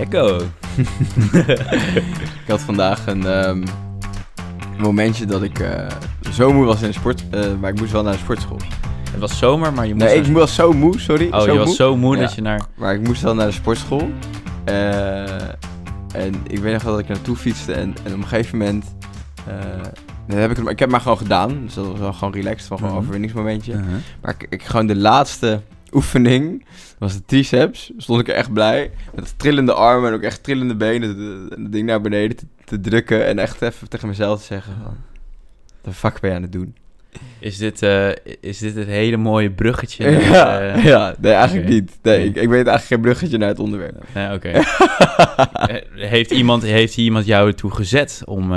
Ik had vandaag een ehm, momentje dat ik eh, zo moe was in de sport, eh, maar ik moest wel naar de sportschool. Het was zomer, maar je moest... Nee, ik was zo moe, sorry. Oh, zo je was zo moe Ja. dat je naar... Maar ik moest wel naar de sportschool. Eh, en ik weet nog wel dat ik naartoe fietste en, en op een gegeven moment... dan heb ik, het, maar- ik heb het maar gewoon gedaan, dus dat was wel gewoon relaxed, van gewoon een Mhm. overwinningsmomentje. Uh-huh. Maar ik, ik gewoon de laatste oefening, was de triceps, stond ik echt blij. Met trillende armen en ook echt trillende benen, het ding naar beneden te, te drukken. En echt even tegen mezelf te zeggen van, de fuck ben je aan het doen? Is dit, eh, is dit het hele mooie bruggetje? naar, Ja, eh, ja, nee, eigenlijk niet. Nee, ik, ik weet eigenlijk geen bruggetje naar het onderwerp. Nee, oké. Eh, heeft, iemand, heeft iemand jou ertoe gezet om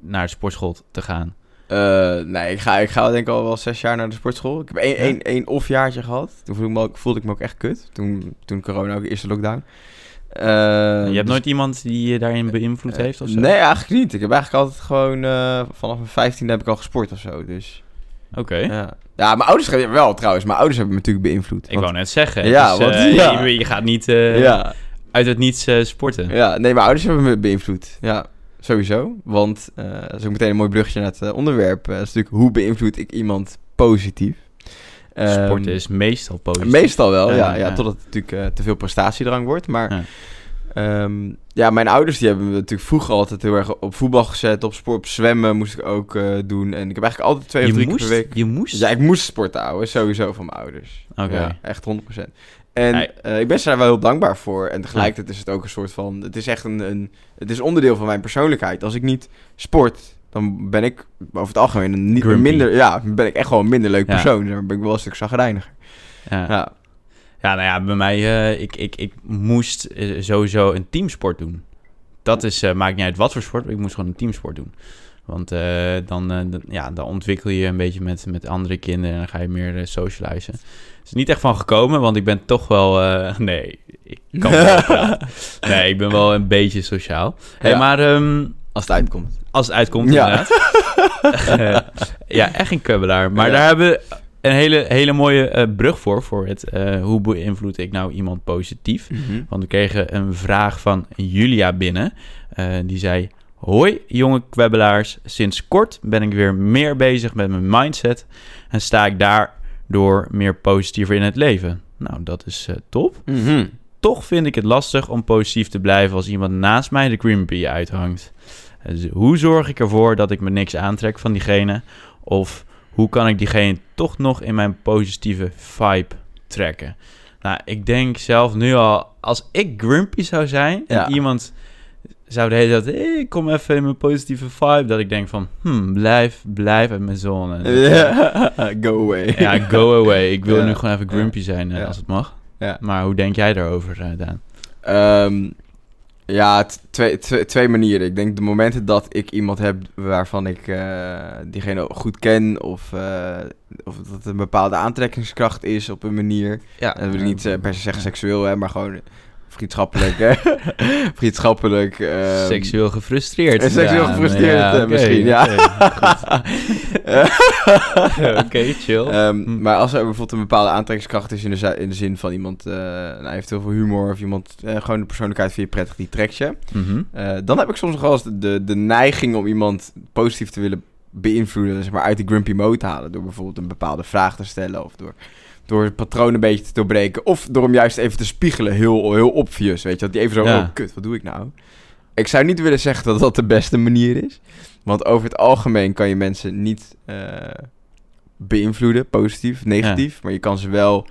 naar de sportschool te gaan? Eh, nee, ik ga, ik ga denk ik al wel zes jaar naar de sportschool. Ik heb één, Ja? één, één off-jaartje gehad. Toen voelde ik, me ook, voelde ik me ook echt kut. Toen, toen corona ook, de eerste lockdown. Eh, je hebt dus- nooit iemand die je daarin beïnvloed eh, heeft of zo? Nee, eigenlijk niet. Ik heb eigenlijk altijd gewoon... eh, vanaf mijn 15 heb ik al gesport of zo, dus... Oké. Ja. ja, mijn ouders hebben wel trouwens. Mijn ouders hebben me natuurlijk beïnvloed. Ik Want- wou net zeggen. Ja, dus, want- eh, ja. Je, je gaat niet eh, ja, uit het niets eh, sporten. ja, nee, mijn ouders hebben me beïnvloed. Ja, sowieso. Want, eh dat is ook meteen een mooi bruggetje naar het eh, onderwerp. Eh, dat is natuurlijk, hoe beïnvloed ik iemand positief? Ehm, Sporten is meestal positief. Meestal wel, Ja, ja. ja, ja. totdat het natuurlijk te veel prestatiedrang wordt. Maar Ja. ja. mijn ouders die hebben me natuurlijk vroeger altijd heel erg op voetbal gezet. Op sport, op zwemmen moest ik ook doen. En ik heb eigenlijk altijd twee of drie moest, keer per week... Je moest? Ja, ik moest sporten houden, sowieso van mijn ouders. Oké. Echt 100%. En eh, ik ben ze daar wel heel dankbaar voor. En tegelijkertijd is het ook een soort van... Het is echt een, een... Het is onderdeel van mijn persoonlijkheid. Als ik niet sport, dan ben ik over het algemeen een, niet, Grumpy. minder... Ja, ben ik echt gewoon een minder leuk Ja. persoon. Dan ben ik wel een stuk zagrijniger. Ja. Ja. Ja, nou ja, bij mij, eh, ik, ik, ik moest eh, sowieso een teamsport doen. Dat is, maakt niet uit wat voor sport, ik moest gewoon een teamsport doen. Want dan, ja, dan ontwikkel je een beetje met, met andere kinderen en dan ga je meer socializen. Is niet echt van gekomen, want ik ben toch wel... eh, nee, ik kan wel praten. Nee, ik ben wel een beetje sociaal. Hey, Ja. Maar ehm, Als het uitkomt. als het uitkomt, Ja. inderdaad. Ja, echt een kubbelaar. Maar Ja. daar hebben we een hele, hele mooie eh, brug voor. Voor het eh, hoe beïnvloed ik nou iemand positief. Want we kregen een vraag van Julia binnen. Die zei: Hoi, jonge kwebbelaars. Sinds kort ben ik weer meer bezig met mijn mindset. En sta ik daardoor meer positiever in het leven. Nou, dat is eh, top. Mhm. Toch vind ik het lastig om positief te blijven als iemand naast mij de Greenpea uithangt. Dus hoe zorg ik ervoor dat ik me niks aantrek van diegene? Of hoe kan ik diegene toch nog in mijn positieve vibe trekken? Nou, ik denk zelf nu al, als ik grumpy zou zijn Ja. en iemand zou de hele tijd, hey, kom even in mijn positieve vibe, dat ik denk van, hmm, blijf, blijf uit mijn zone. Ja, Go away. Ja, go away. Ik wil Ja. nu gewoon even grumpy zijn, eh, Ja. als het mag. Ja. Maar hoe denk jij daarover, eh, Daan? Ehm, ja, twee, twee, twee manieren. Ik denk de momenten dat ik iemand heb waarvan ik eh, diegene goed ken... Of, eh, of dat het een bepaalde aantrekkingskracht is op een manier... Ja, dat wil ik niet per se zeggen seksueel, hè, maar gewoon vriendschappelijk. hè. vriendschappelijk. ehm, Seksueel gefrustreerd. Seksueel gefrustreerd, eh, misschien, ja. Oké, chill. Ehm, Hm. Maar als er bijvoorbeeld een bepaalde aantrekkingskracht is in de, zi- in de zin van iemand, eh nou, heeft heel veel humor of iemand, eh, gewoon de persoonlijkheid vind je prettig, die trekt je. Mhm. Dan heb ik soms nog wel eens de, de, de neiging om iemand positief te willen beïnvloeden, zeg maar uit die grumpy mode te halen. Door bijvoorbeeld een bepaalde vraag te stellen of door, door het patroon een beetje te doorbreken. Of door hem juist even te spiegelen, heel, heel obvious, weet je. Dat die even zo, Ja. oh kut, wat doe ik nou? Ik zou niet willen zeggen dat dat de beste manier is. Want over het algemeen kan je mensen niet eh, beïnvloeden, positief, negatief. Maar je kan ze wel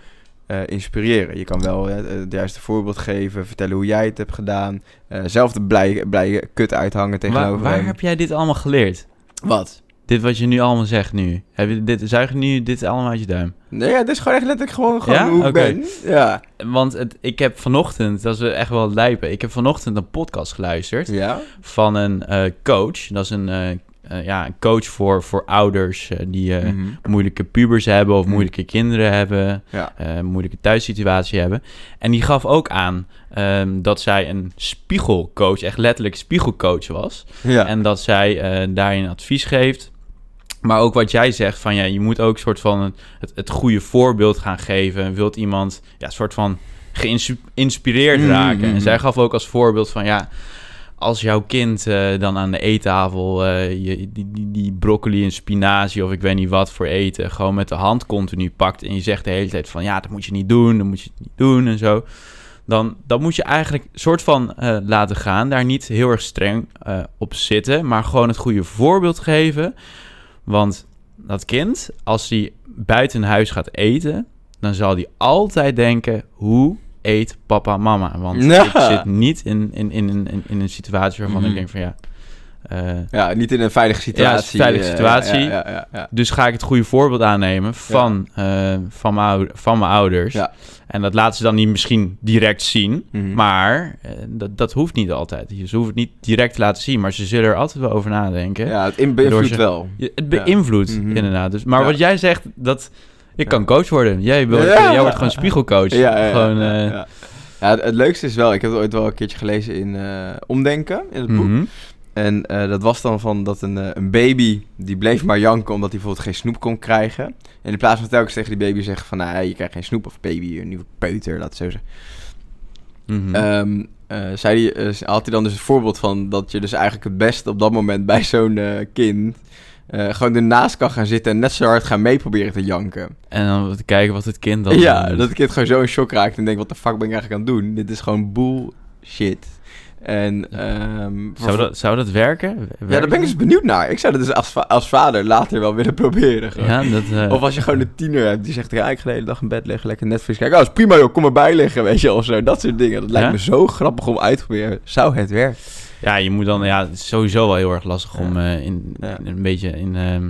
eh, inspireren. Je kan wel eh, het juiste voorbeeld geven, vertellen hoe jij het hebt gedaan. zelf de blij, blij kut uithangen tegenover Waar, waar heb jij dit allemaal geleerd? Wat? Dit wat je nu allemaal zegt nu. Heb je dit, zuig nu dit allemaal uit je duim? Nee, ja, het is gewoon echt letterlijk gewoon, gewoon Ja? hoe ik Oké. ben. Ja. Want het, ik heb vanochtend, dat is echt wel lijpen, ik heb vanochtend een podcast geluisterd Ja? van een eh, coach. Dat is een, eh, eh, ja, een coach voor, voor ouders die Mhm. moeilijke pubers hebben of Mhm. moeilijke kinderen hebben. Ja. moeilijke thuissituatie hebben. En die gaf ook aan ehm, dat zij een spiegelcoach, echt letterlijk spiegelcoach was. Ja. En dat zij daarin advies geeft. Maar ook wat jij zegt, van ja, je moet ook soort van het, het goede voorbeeld gaan geven. Wilt iemand ja, soort van geïnspireerd Mm, raken. mm, En zij mm. gaf ook als voorbeeld van ja, als jouw kind eh, dan aan de eettafel eh, je, die, die, die broccoli en spinazie of ik weet niet wat voor eten, gewoon met de hand continu pakt en je zegt de hele tijd van ja, dat moet je niet doen, dat moet je niet doen en zo. Dan, dan moet je eigenlijk soort van eh, laten gaan, daar niet heel erg streng op zitten, maar gewoon het goede voorbeeld geven. Want dat kind, als hij buiten huis gaat eten, dan zal hij altijd denken: hoe eet papa mama? Want Ja. ik zit niet in, in, in, in, in een situatie waarvan Mhm. ik denk van ja. Eh, Ja, niet in een veilige situatie. Ja, veilige eh, situatie. Ja, ja, dus ga ik het goede voorbeeld aannemen van, eh, van, mijn, van mijn ouders. Ja. En dat laten ze dan niet misschien direct zien. Mhm. Maar eh, dat, dat hoeft niet altijd. Ze hoeven het niet direct te laten zien, maar ze zullen er altijd wel over nadenken. Ja, het beïnvloedt wel. Het beïnvloedt Mhm. inderdaad. Dus, maar wat jij zegt, dat je kan coach worden. Jij, Ja. jij wordt gewoon spiegelcoach. Ja, ja, ja, gewoon, ja, eh, ja. Ja, het, het leukste is wel, ik heb het ooit wel een keertje gelezen in eh, Omdenken, in het boek. mhm. En eh, dat was dan van dat een, eh, een baby, die bleef maar janken omdat hij bijvoorbeeld geen snoep kon krijgen. En in plaats van telkens tegen die baby zeggen van, nou, je krijgt geen snoep of baby, een nieuwe peuter, laat het zo zeggen. Mhm. Eh, zei had hij dan dus een voorbeeld van dat je dus eigenlijk het beste op dat moment bij zo'n kind gewoon ernaast kan gaan zitten en net zo hard gaan mee proberen te janken. En dan te kijken wat het kind dan ja, dat het kind gewoon zo in shock raakt en denkt, wat de fuck ben ik eigenlijk aan het doen? Dit is gewoon bullshit. En, ehm, Zou dat, zou dat werken? ja, daar ben ik dus benieuwd naar. Ik zou dat dus als, va- als vader later wel willen proberen. gewoon. Ja, dat... eh, Of als je gewoon een tiener hebt die zegt, ja, ik ga de hele dag in bed liggen, lekker Netflix kijken. Oh, is prima joh, kom erbij liggen, weet je, of zo. Dat soort dingen. Dat lijkt Ja? me zo grappig om uit te proberen. Zou het werken? Ja, je moet dan... Ja, het is sowieso wel heel erg lastig om eh, in, Ja. in een beetje in... ehm,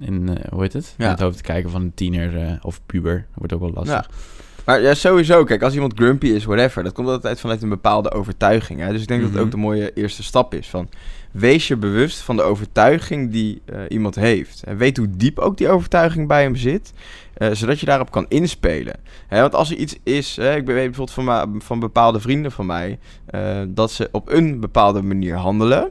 in eh, hoe heet het? Ja. In het hoofd te kijken van een tiener of puber. Dat wordt ook wel lastig. Maar ja, sowieso, kijk, als iemand grumpy is, whatever, dat komt altijd vanuit een bepaalde overtuiging. Hè? Dus ik denk dat Mhm. het ook de mooie eerste stap is van... Wees je bewust van de overtuiging die eh, iemand heeft. En weet hoe diep ook die overtuiging bij hem zit. eh, zodat je daarop kan inspelen. Hè, want als er iets is... Hè, ik weet bijvoorbeeld van, van bepaalde vrienden van mij... eh, dat ze op een bepaalde manier handelen...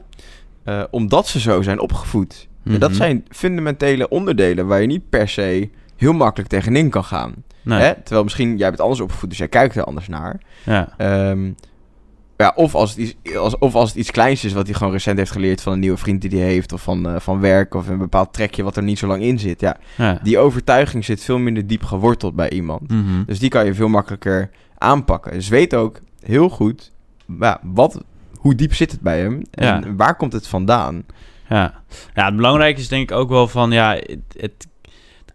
omdat ze zo zijn opgevoed. En dat Mhm. zijn fundamentele onderdelen... waar je niet per se heel makkelijk tegenin kan gaan. Nee. Hè? Terwijl misschien jij bent anders opgevoed, dus jij kijkt er anders naar. Ja. Ehm, ja, of, als het iets, als, of als het iets kleins is wat hij gewoon recent heeft geleerd van een nieuwe vriend die hij heeft, of van, eh, van werk, of een bepaald trekje wat er niet zo lang in zit. Ja, ja. die overtuiging zit veel minder diep geworteld bij iemand. Mhm. Dus die kan je veel makkelijker aanpakken. Dus weet ook heel goed ja, wat, hoe diep zit het bij hem en Ja. waar komt het vandaan. Ja. ja, het belangrijke is denk ik ook wel van, ja, het, het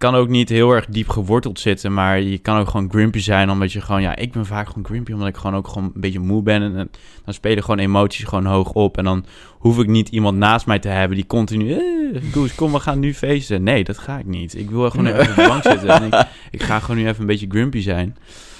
kan ook niet heel erg diep geworteld zitten, maar je kan ook gewoon grumpy zijn, omdat je gewoon, ja, ik ben vaak gewoon grumpy, omdat ik gewoon ook gewoon een beetje moe ben en, en dan spelen gewoon emoties gewoon hoog op en dan hoef ik niet iemand naast mij te hebben die continu, eh, Koes, kom, we gaan nu feesten. Nee, dat ga ik niet. Ik wil gewoon even op de bank zitten en ik, ik ga gewoon nu even een beetje grumpy zijn.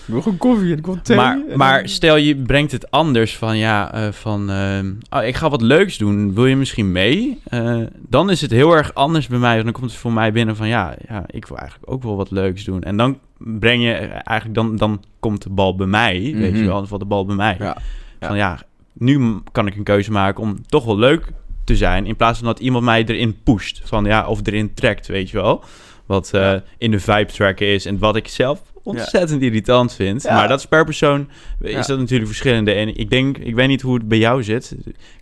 Ik wil gewoon koffie en ik wil thee. Maar, en maar dan- stel je brengt het anders van ja, eh, van ehm, oh, ik ga wat leuks doen, wil je misschien mee? Eh, dan is het heel erg anders bij mij. Want dan komt het voor mij binnen van ja, ja, ik wil eigenlijk ook wel wat leuks doen. En dan breng je eigenlijk, dan, dan komt de bal bij mij, weet Mhm. je wel, dan valt de bal bij mij. Ja. Van ja, nu kan ik een keuze maken om toch wel leuk te zijn, in plaats van dat iemand mij erin pusht. Van ja, of erin trekt, weet je wel. Wat eh, in de vibe tracken is en wat ik zelf ontzettend irritant vind. Ja. Maar dat is per persoon is Ja. dat natuurlijk verschillende. En ik denk, ik weet niet hoe het bij jou zit.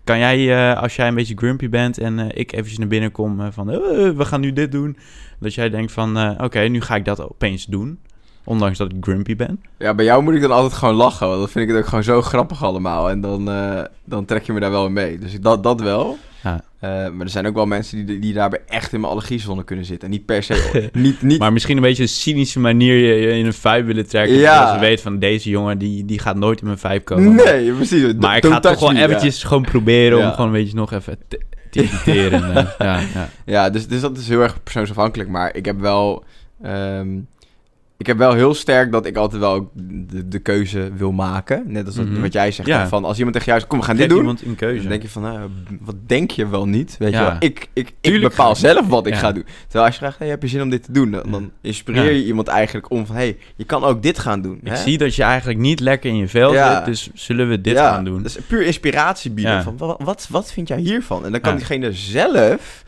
Kan jij, eh, als jij een beetje grumpy bent en eh, ik eventjes naar binnen kom eh, van, we gaan nu dit doen. Dat jij denkt van, oké, nu ga ik dat opeens doen. Ondanks dat ik grumpy ben. Ja, bij jou moet ik dan altijd gewoon lachen, want dan vind ik het ook gewoon zo grappig allemaal. En dan, dan trek je me daar wel mee. Dus dat, dat wel. Eh, maar er zijn ook wel mensen die, die daarbij echt in mijn allergiezone kunnen zitten. En niet per se... niet, niet, Maar misschien een beetje een cynische manier je, je in een vibe willen trekken. Ja. Zodat ze weet van, deze jongen, die, die gaat nooit in mijn vibe komen. nee, precies. Maar ik ga het toch wel ja. eventjes gewoon proberen om gewoon een beetje nog even te, te irriteren. Ja, ja. Ja, dus, dus dat is heel erg persoonsafhankelijk. Maar ik heb wel... ehm, ik heb wel heel sterk dat ik altijd wel de, de keuze wil maken. Net als dat- Mhm. wat jij zegt. Ja. Van als iemand tegen jou zegt, kom we gaan Geef dit doen. iemand een keuze. Dan denk je van, nou, wat denk je wel niet? Weet Ja. je wel? Ik, ik, bepaal zelf wat ik Ja. ga doen. Terwijl als je vraagt, hey, heb je zin om dit te doen? Dan, dan inspireer je iemand eigenlijk om van, hey, je kan ook dit gaan doen. Ik hè? zie dat je eigenlijk niet lekker in je vel zit, dus zullen we dit gaan doen? Dus puur inspiratie bieden. Van, wat, wat, wat vind jij hiervan? En dan kan diegene zelf.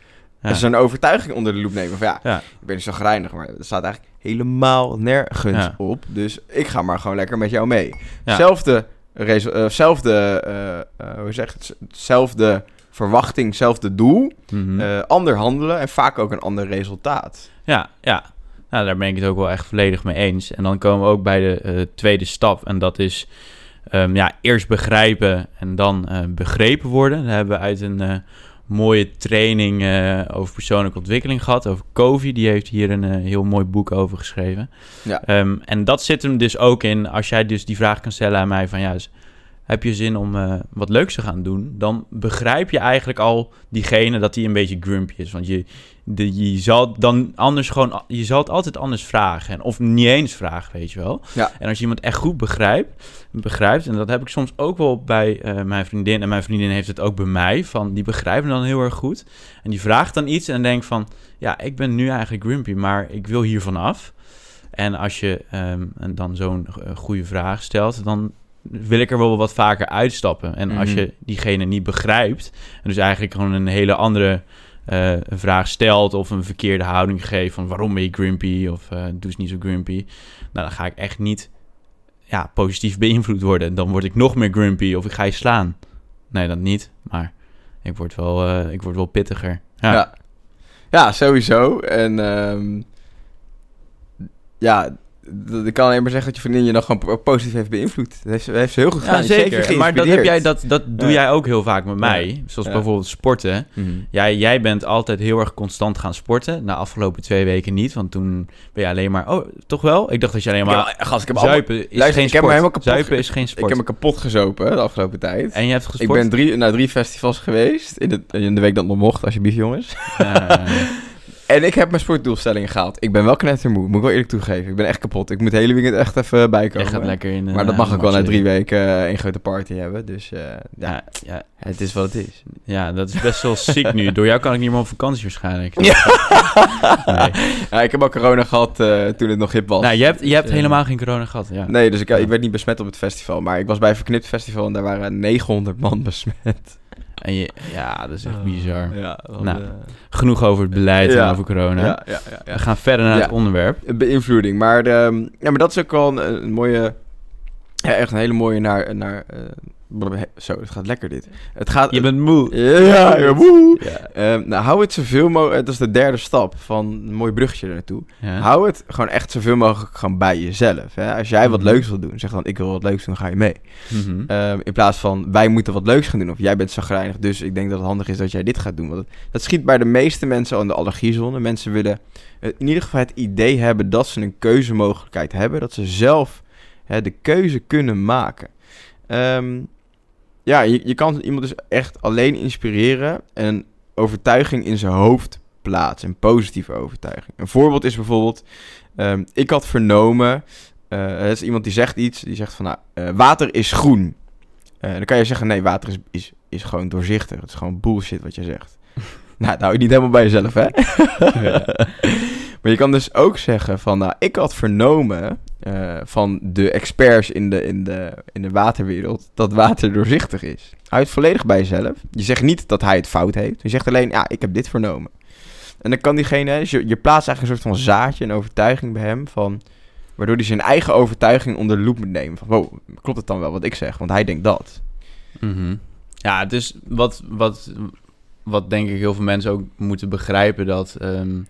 En zo'n overtuiging onder de loep nemen. Van ja, ik ben zo grijnig, maar er staat eigenlijk helemaal nergens op. Dus ik ga maar gewoon lekker met jou mee. Zelfde, eh, zelfde eh, eh, hoe zeg het? Zelfde verwachting, zelfde doel. Mhm. ander handelen en vaak ook een ander resultaat. Ja, ja. Nou, daar ben ik het ook wel echt volledig mee eens. En dan komen we ook bij de tweede stap. En dat is ehm, ja, eerst begrijpen en dan begrepen worden. Daar hebben we uit een mooie training eh, over persoonlijke ontwikkeling gehad. Over Covey. Die heeft hier een eh, heel mooi boek over geschreven. Ja. Ehm, en dat zit hem dus ook in. Als jij dus die vraag kan stellen aan mij van... ja, dus heb je zin om eh, wat leuks te gaan doen... dan begrijp je eigenlijk al diegene dat hij een beetje grumpy is. Want je, de, je zal dan anders gewoon... je zal het altijd anders vragen. En, of niet eens vragen, weet je wel. Ja. En als je iemand echt goed begrijpt... begrijpt en dat heb ik soms ook wel bij eh, mijn vriendin... en mijn vriendin heeft het ook bij mij... van die begrijpen dan heel erg goed... en die vraagt dan iets en denkt van... ja, ik ben nu eigenlijk grumpy, maar ik wil hiervan af... En als je ehm, en dan zo'n eh, goede vraag stelt, dan wil ik er wel wat vaker uitstappen. En als Mhm. je diegene niet begrijpt, en dus eigenlijk gewoon een hele andere eh, vraag stelt of een verkeerde houding geeft van waarom ben je grumpy of eh, doe eens niet zo grumpy, nou, dan ga ik echt niet ja, positief beïnvloed worden. Dan word ik nog meer grumpy of ik ga je slaan. Nee, dat niet, maar ik word wel, eh, ik word wel pittiger. Ja, Ja, ja. sowieso. En ehm, ja, ik kan alleen maar zeggen dat je vriendin je dan gewoon po- positief heeft beïnvloed. Dat heeft, heeft ze heel goed gedaan. Ja, zeker. Maar dat, heb jij, dat, dat doe Ja. jij ook heel vaak met Ja. mij. Zoals Ja. bijvoorbeeld sporten. Mhm. Jij, jij bent altijd heel erg constant gaan sporten. De afgelopen twee weken niet. Want toen ben je alleen maar... Oh, toch wel? Ik dacht dat je alleen maar... Ik heb- gast, ik heb allemaal- Zuipen is Luister, geen ik heb me sport. helemaal kapot Zuipen is geen Ik sport. heb me kapot gezopen de afgelopen tijd. En je hebt Ik gesport? ben drie, naar drie festivals geweest. In de, in de week dat nog mocht, alsjeblieft jongens. En ik heb mijn sportdoelstellingen gehaald. Ik ben wel knettermoe, moet ik wel eerlijk toegeven. Ik ben echt kapot. Ik moet de hele weekend echt even je bijkomen. gaat lekker in... maar dat eh, mag ook wel na drie weken eh, één grote party hebben. Dus eh, ja, Ja, ja, het is wat het is. ja, dat is best wel ziek nu. Door jou kan ik niet meer op vakantie waarschijnlijk. Ja. Nee. Ja, ik heb al corona gehad eh, toen het nog hip was. Nou, je hebt, je hebt Ja. helemaal geen corona gehad. Ja. Nee, dus ik, ik werd niet besmet op het festival. Maar ik was bij een verknipt festival en daar waren 900 man besmet. En je, ja, dat is echt bizar. Ja, Nou, Genoeg over het beleid Ja. en over corona. ja, ja, ja, ja. We gaan verder naar Ja. het onderwerp. beïnvloeding. Maar, ehm, ja, maar dat is ook wel een, een mooie... Ja, echt een hele mooie naar... naar eh. Zo, het gaat lekker dit. Het gaat... Je bent moe. Ja, ja, woe. Ja. Ehm, nou, hou het zoveel mogelijk... Dat is de derde stap van een mooi bruggetje er naartoe. Ja. Hou het gewoon echt zoveel mogelijk gewoon bij jezelf. Hè? Als jij wat Mhm. leuks wil doen, zeg dan ik wil wat leuks doen, ga je mee. Mhm. Ehm, in plaats van wij moeten wat leuks gaan doen. Of jij bent zagrijnig, dus ik denk dat het handig is dat jij dit gaat doen. Want het- dat schiet bij de meeste mensen al in de allergiezone. Mensen willen eh, in ieder geval het idee hebben dat ze een keuzemogelijkheid hebben. Dat ze zelf hè, de keuze kunnen maken. Ehm, ja, je, je kan iemand dus echt alleen inspireren en een overtuiging in zijn hoofd plaatsen. Een positieve overtuiging. Een voorbeeld is bijvoorbeeld, ehm, ik had vernomen, eh, er is iemand die zegt iets, die zegt van, nou, eh, water is groen. Eh, dan kan je zeggen, nee, water is, is, is gewoon doorzichtig. Het is gewoon bullshit wat je zegt. nou, dat hou je niet helemaal bij jezelf, hè? maar je kan dus ook zeggen van, nou, ik had vernomen eh, van de experts in de, in, de, in de waterwereld dat water doorzichtig is. Hou het volledig bij jezelf. Je zegt niet dat hij het fout heeft. Je zegt alleen, ja, ik heb dit vernomen. En dan kan diegene, dus je, je plaatst eigenlijk een soort van zaadje, een overtuiging bij hem van... Waardoor hij zijn eigen overtuiging onder de loep moet nemen. Van, wow, klopt het dan wel wat ik zeg? Want hij denkt dat. Mhm. Ja, dus wat, wat, wat denk ik heel veel mensen ook moeten begrijpen dat ehm,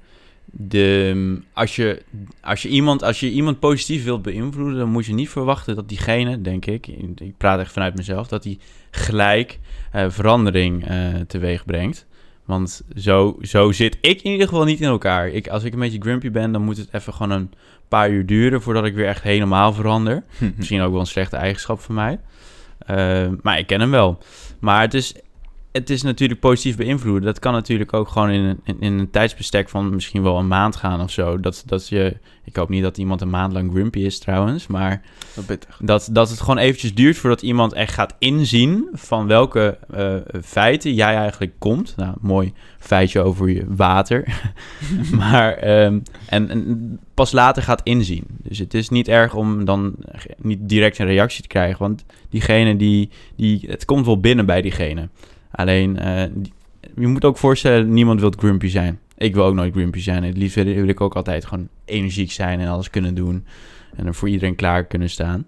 de, als, je, als, je iemand, als je iemand positief wilt beïnvloeden, dan moet je niet verwachten dat diegene, denk ik, ik praat echt vanuit mezelf, dat die gelijk eh, verandering eh, teweeg brengt. Want zo, zo zit ik in ieder geval niet in elkaar. Ik, als ik een beetje grumpy ben, dan moet het even gewoon een paar uur duren voordat ik weer echt helemaal verander. Misschien ook wel een slechte eigenschap van mij. Uh, maar ik ken hem wel. Maar het is, het is natuurlijk positief beïnvloeden. Dat kan natuurlijk ook gewoon in een, in, in een tijdsbestek van misschien wel een maand gaan of zo. Dat, dat je, ik hoop niet dat iemand een maand lang grumpy is trouwens. Maar dat, dat het gewoon eventjes duurt voordat iemand echt gaat inzien van welke uh, feiten jij eigenlijk komt. Nou, mooi feitje over je water. maar, um, en, en, pas later gaat inzien. Dus het is niet erg om dan niet direct een reactie te krijgen. Want diegene die, die het komt wel binnen bij diegene. Alleen, die, je moet ook voorstellen, niemand wil grumpy zijn. Ik wil ook nooit grumpy zijn. Het liefst wil, ik ook altijd gewoon energiek zijn en alles kunnen doen. En voor iedereen klaar kunnen staan.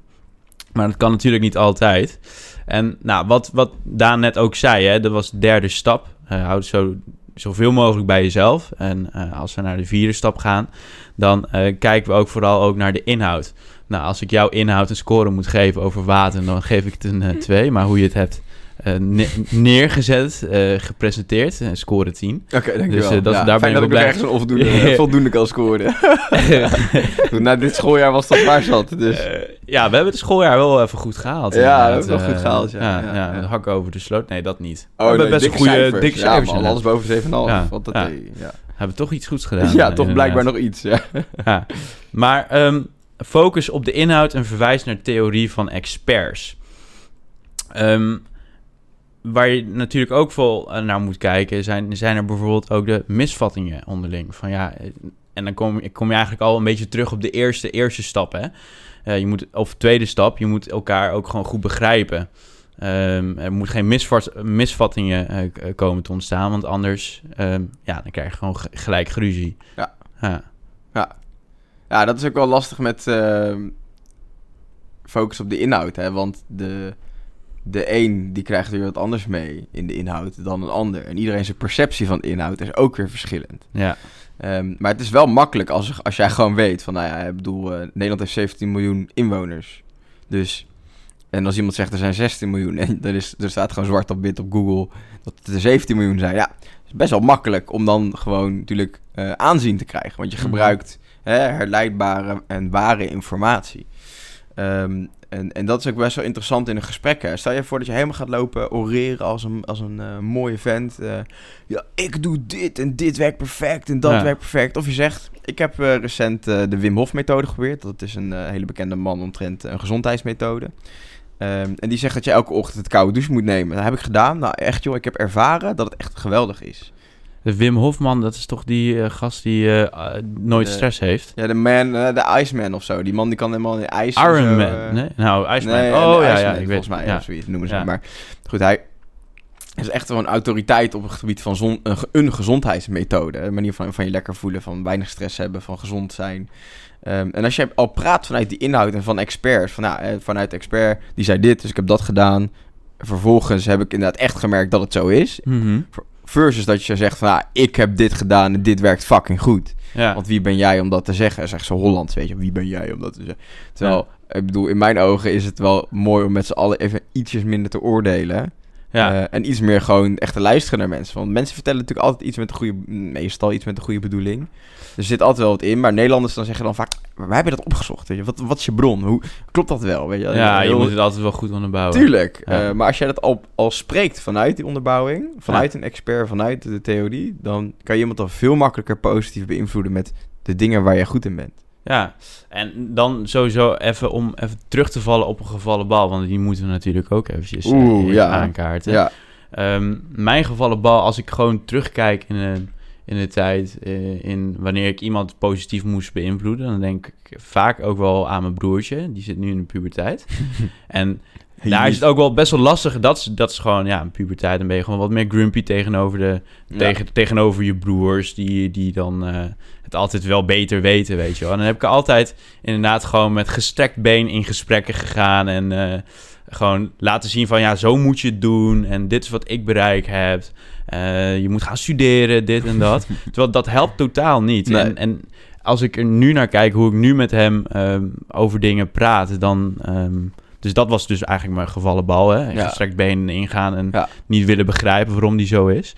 Maar dat kan natuurlijk niet altijd. En nou, wat, wat Daan net ook zei, hè, dat was de derde stap. Uh, houd zo, zoveel mogelijk bij jezelf. En uh, als we naar de vierde stap gaan, dan kijken we ook vooral ook naar de inhoud. Nou, als ik jouw inhoud een score moet geven over water, dan geef ik het een 2. maar hoe je het hebt ne neergezet, uh, gepresenteerd, uh, score 10. Oké, okay, dankjewel. Dus, dat, ja, daar ben ik ook blij. ergens een voldoende, voldoende kan scoren. Na dit schooljaar was dat waar zat, dus... ja, we hebben het schooljaar wel even goed gehaald. Ja, we hebben het wel goed gehaald, ja. Ja, ja, hakken over de sloot. Nee, dat niet. Oh, we hebben best een goede cijfers. dikke cijfers. Alles boven 7,5. Ja, dat ja. ja. Hebben toch iets goeds gedaan. Ja, toch blijkbaar nog iets, ja. ja. Maar um, focus op de inhoud en verwijs naar theorie van experts. Um, waar je natuurlijk ook vol eh, naar moet kijken, zijn, zijn er bijvoorbeeld ook de misvattingen onderling. Van ja, en dan kom, kom je eigenlijk al een beetje terug op de eerste, eerste stap. Hè? Uh, je moet, of tweede stap, je moet elkaar ook gewoon goed begrijpen. Um, er moet geen misvat, misvattingen uh, komen te ontstaan, want anders um, ja, dan krijg je gewoon gelijk gruzie. Ja. ja. Ja. Ja, dat is ook wel lastig met uh, focus op de inhoud, hè? want de de een die krijgt weer wat anders mee in de inhoud dan een ander. En iedereen zijn perceptie van de inhoud is ook weer verschillend. Ja. Um, maar het is wel makkelijk als, als jij gewoon weet van, nou ja, ik bedoel, uh, Nederland heeft 17 miljoen inwoners. Dus, en als iemand zegt er zijn 16 miljoen en er, is, er staat gewoon zwart op wit op Google dat er 17 miljoen zijn. Ja, het is best wel makkelijk om dan gewoon natuurlijk uh, aanzien te krijgen. Want je mhm. gebruikt hè, herleidbare en ware informatie. Um, en, en dat is ook best wel interessant in een gesprek. Hè. Stel je voor dat je helemaal gaat lopen oreren als een, als een uh, mooie vent. Uh, ja, ik doe dit en dit werkt perfect en dat werkt perfect. Of je zegt, ik heb uh, recent de Wim Hof methode geprobeerd. Dat is een hele bekende man omtrent een gezondheidsmethode. Um, en die zegt dat je elke ochtend het koude douche moet nemen. Dat heb ik gedaan. Nou echt joh, ik heb ervaren dat het echt geweldig is. De Wim Hofman, dat is toch die uh, gast die uh, nooit stress heeft? Ja, de man, uh, de Iceman of zo. Die man die kan helemaal in ijs. Iron Man, nee? Nou, Iceman. Nee, oh ja, ja, ik volgens mij, ja. zoiets noemen ze ja. Maar goed, hij is echt wel een autoriteit op het gebied van zon, een, gezondheidsmethode. Een manier van, van je lekker voelen, van weinig stress hebben, van gezond zijn. Um, en als je al praat vanuit die inhoud en van experts, van, nou, vanuit expert, die zei dit, dus ik heb dat gedaan. Vervolgens heb ik inderdaad echt gemerkt dat het zo is. Mm -hmm. Versus dat je zegt van, ah, ik heb dit gedaan en dit werkt fucking goed. Ja. Want wie ben jij om dat te zeggen? Zeg zo Hollands, weet je. Wie ben jij om dat te zeggen? Terwijl, ik bedoel, in mijn ogen is het wel mooi om met z'n allen even ietsjes minder te oordelen. Ja. Uh, en iets meer gewoon echt te luisteren naar mensen. Want mensen vertellen natuurlijk altijd iets met een goede... Meestal iets met een goede bedoeling. Er zit altijd wel wat in. Maar Nederlanders dan zeggen dan vaak... Wij hebben dat opgezocht, weet je. Wat, wat is je bron? Hoe, klopt dat wel, weet je? Ja, je moet het altijd wel goed onderbouwen. Tuurlijk. Ja. Uh, maar als jij dat al, al spreekt vanuit die onderbouwing... Vanuit ja. een expert, vanuit de theorie... Dan kan je iemand dan veel makkelijker positief beïnvloeden... met de dingen waar je goed in bent. Ja, en dan sowieso even om even terug te vallen op een gevallen bal, want die moeten we natuurlijk ook eventjes Oeh, ja. aankaarten. Ja. Um, mijn gevallen bal, als ik gewoon terugkijk in de, in de tijd, uh, in wanneer ik iemand positief moest beïnvloeden, dan denk ik vaak ook wel aan mijn broertje, die zit nu in de puberteit. en daar is het ook wel best wel lastig. Dat is, dat is gewoon, ja, een puberteit. Dan ben je gewoon wat meer grumpy tegenover, de, ja. tegen, tegenover je broers. Die, die dan uh, het altijd wel beter weten, weet je wel. En dan heb ik altijd inderdaad gewoon met gestrekt been in gesprekken gegaan. En uh, gewoon laten zien van, ja, zo moet je het doen. En dit is wat ik bereik heb. Uh, je moet gaan studeren, dit en dat. Terwijl dat helpt totaal niet. Nee. En, en als ik er nu naar kijk, hoe ik nu met hem um, over dingen praat, dan... Um, dus dat was dus eigenlijk mijn gevallen bal. Hè? Ja. Gestrekt benen ingaan en ja. niet willen begrijpen waarom die zo is.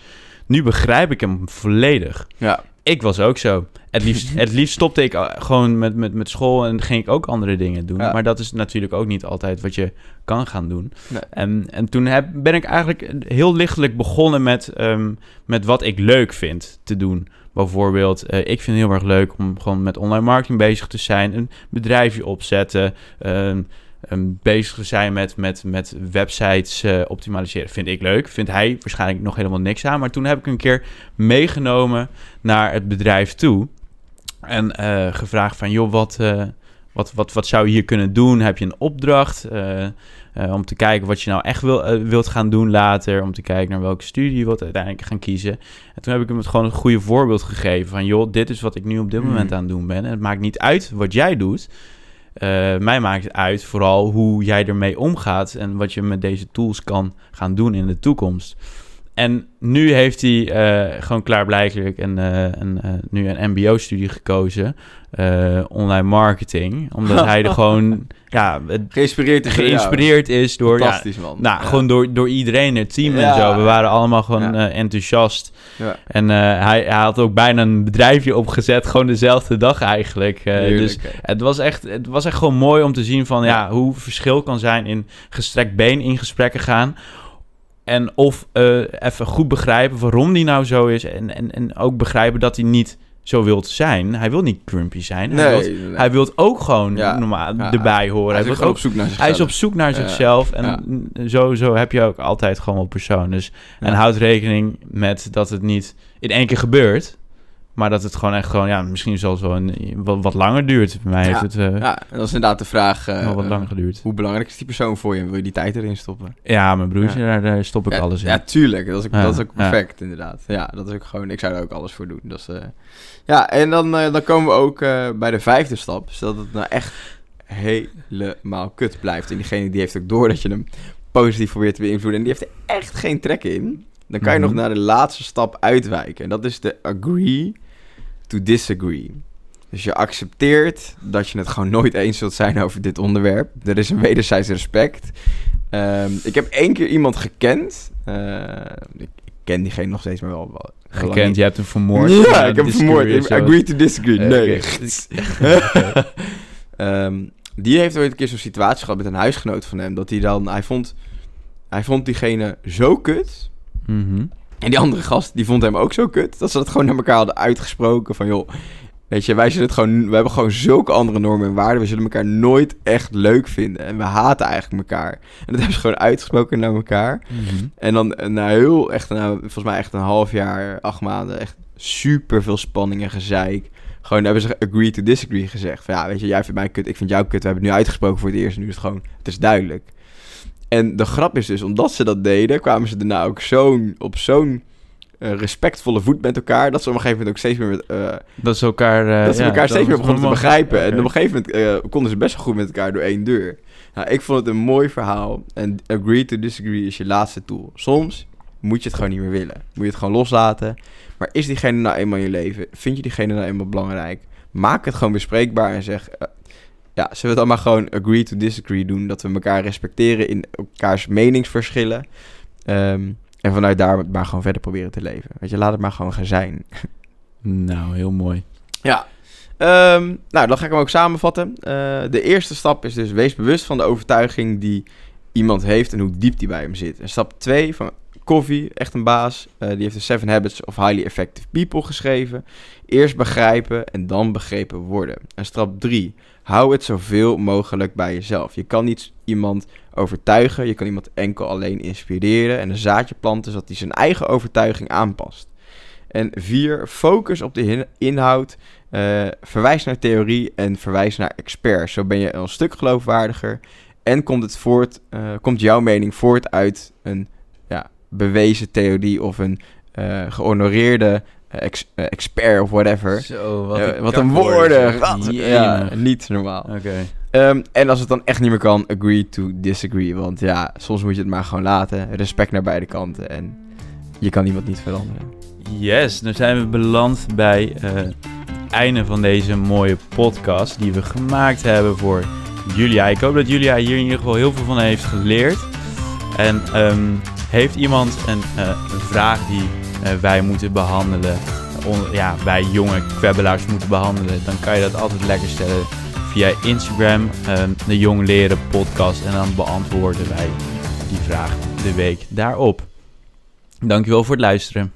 Nu begrijp ik hem volledig. Ja. Ik was ook zo. Het liefst, het liefst stopte ik gewoon met, met, met school en ging ik ook andere dingen doen. Ja. Maar dat is natuurlijk ook niet altijd wat je kan gaan doen. Nee. En, en toen heb, ben ik eigenlijk heel lichtelijk begonnen met, um, met wat ik leuk vind te doen. Bijvoorbeeld, uh, ik vind het heel erg leuk om gewoon met online marketing bezig te zijn. Een bedrijfje opzetten. Um, um, bezig zijn met, met, met websites uh, optimaliseren. Vind ik leuk. Vindt hij waarschijnlijk nog helemaal niks aan. Maar toen heb ik een keer meegenomen naar het bedrijf toe. En uh, gevraagd van, joh, wat, uh, wat, wat, wat zou je hier kunnen doen? Heb je een opdracht? Eh, eh, om te kijken wat je nou echt wil, eh, wilt gaan doen later. Om te kijken naar welke studie je wilt uiteindelijk gaan kiezen. En toen heb ik hem het gewoon een goede voorbeeld gegeven. Van joh, dit is wat ik nu op dit Hmm. moment aan het doen ben. En het maakt niet uit wat jij doet. Eh, mij maakt uit vooral hoe jij ermee omgaat. En wat je met deze tools kan gaan doen in de toekomst. En nu heeft hij eh, gewoon klaarblijkelijk een, eh, een, eh, nu een mbo-studie gekozen. online marketing. Omdat hij er gewoon ja, Geïnspireerd is geïnspireerd is door... Ja, Fantastisch, man. nou, Ja. gewoon door, door iedereen, het team en zo. We waren allemaal gewoon enthousiast. Ja. En hij, hij had ook bijna een bedrijfje opgezet, gewoon dezelfde dag eigenlijk. Heerlijk, dus het was, echt, het was echt gewoon mooi om te zien van ja, hoe verschil kan zijn in gestrekt been in gesprekken gaan. En of eh, even goed begrijpen waarom die nou zo is. En, en, en ook begrijpen dat hij niet zo wilt zijn. Hij wil niet grumpy zijn. Hij, Nee, wil, nee, hij ook gewoon Ja. normaal Ja. erbij horen. Hij Hij, is ook op zoek naar zichzelf. hij is op zoek naar Ja. zichzelf. En zo, zo heb je ook altijd gewoon wel persoon. Dus, En houd rekening met dat het niet in één keer gebeurt. Maar dat het gewoon echt gewoon, ja, misschien zelfs wel een, wat, wat langer duurt. Bij mij Ja. heeft het eh, Ja, dat is inderdaad de vraag... wat eh, langer geduurd. hoe belangrijk is die persoon voor je? en Wil je die tijd erin stoppen? Ja, mijn broertje, Ja. Daar, daar stop ik ja, alles in. Ja, tuurlijk. Dat is ook, dat is ook perfect, inderdaad. Ja, dat is ook gewoon... Ik zou er ook alles voor doen. Dat is, eh, ja, en dan, dan komen we ook bij de vijfde stap. Zodat het nou echt helemaal kut blijft. En diegene die heeft ook door dat je hem positief probeert te beïnvloeden. En die heeft er echt geen trek in. Dan kan je Mhm. nog naar de laatste stap uitwijken. En dat is de agree to disagree. Dus je accepteert dat je het gewoon nooit eens zult zijn over dit onderwerp. Er is een wederzijds respect. Ehm, ik heb één keer iemand gekend. Eh, ik, ik ken diegene nog steeds, maar wel... Gekend, je hebt hem vermoord. Ja, ik heb hem vermoord. Agree to disagree. Eh, Nee. Ehm, die heeft ooit een keer zo'n situatie gehad met een huisgenoot van hem. Dat hij dan... Hij vond, hij vond diegene zo kut... Mhm. En die andere gast, die vond hem ook zo kut, dat ze dat gewoon naar elkaar hadden uitgesproken van, joh, weet je, wij zullen het gewoon, we hebben gewoon zulke andere normen en waarden, we zullen elkaar nooit echt leuk vinden en we haten eigenlijk elkaar. En dat hebben ze gewoon uitgesproken naar elkaar. Mhm. En dan na heel, echt, na, volgens mij echt een half jaar, acht maanden, echt super veel spanning en gezeik. Gewoon hebben ze agree to disagree gezegd. Van, ja, weet je, jij vindt mij kut, ik vind jou kut. We hebben het nu uitgesproken voor het eerst. En nu is het gewoon, het is duidelijk. En de grap is dus, omdat ze dat deden, kwamen ze daarna ook zo'n, op zo'n eh, respectvolle voet met elkaar. Dat ze op een gegeven moment ook steeds meer met, eh, Dat ze elkaar... eh, dat ze ja, elkaar steeds meer begonnen te begrijpen. En op een gegeven moment konden ze best wel goed met elkaar door één deur. Nou, ik vond het een mooi verhaal. En agree to disagree is je laatste tool. Soms moet je het gewoon niet meer willen. Moet je het gewoon loslaten. Maar is diegene nou eenmaal in je leven? Vind je diegene nou eenmaal belangrijk? Maak het gewoon bespreekbaar en zeg... ja, zullen we dan maar gewoon agree to disagree doen? Dat we elkaar respecteren in elkaars meningsverschillen. Ehm, en vanuit daar maar gewoon verder proberen te leven. Weet je, laat het maar gewoon gaan zijn. Nou, heel mooi. Ja. Ehm, nou, dan ga ik hem ook samenvatten. Eh, de eerste stap is dus wees bewust van de overtuiging die iemand heeft en hoe diep die bij hem zit. En stap 2 van Covey, echt een baas, eh, die heeft de Seven Habits of Highly Effective People geschreven. Eerst begrijpen en dan begrepen worden. En stap 3, hou het zoveel mogelijk bij jezelf. Je kan niet iemand overtuigen, je kan iemand enkel alleen inspireren en een zaadje planten zodat hij zijn eigen overtuiging aanpast. En vier, focus op de inhoud, eh, verwijs naar theorie en verwijs naar experts. Zo ben je een stuk geloofwaardiger en komt, het voort, eh, komt jouw mening voort uit een ja, bewezen theorie of een eh, gehonoreerde eh, ex- eh, expert of whatever. Zo, Wat, wat een woorden! Wat- Ja, niet normaal. Oké. Ehm, en als het dan echt niet meer kan, agree to disagree. Want ja, soms moet je het maar gewoon laten. Respect naar beide kanten. En je kan iemand niet veranderen. Yes, nu zijn we beland bij eh, het einde van deze mooie podcast die we gemaakt hebben voor Julia. Ik hoop dat Julia hier in ieder geval heel veel van heeft geleerd. En ehm, heeft iemand een, eh, een vraag die eh, wij moeten behandelen, ja, wij jonge kwebbelaars moeten behandelen, dan kan je dat altijd lekker stellen via Instagram, ehm, de Jong Leren podcast. En dan beantwoorden wij die vraag de week daarop. Dankjewel voor het luisteren.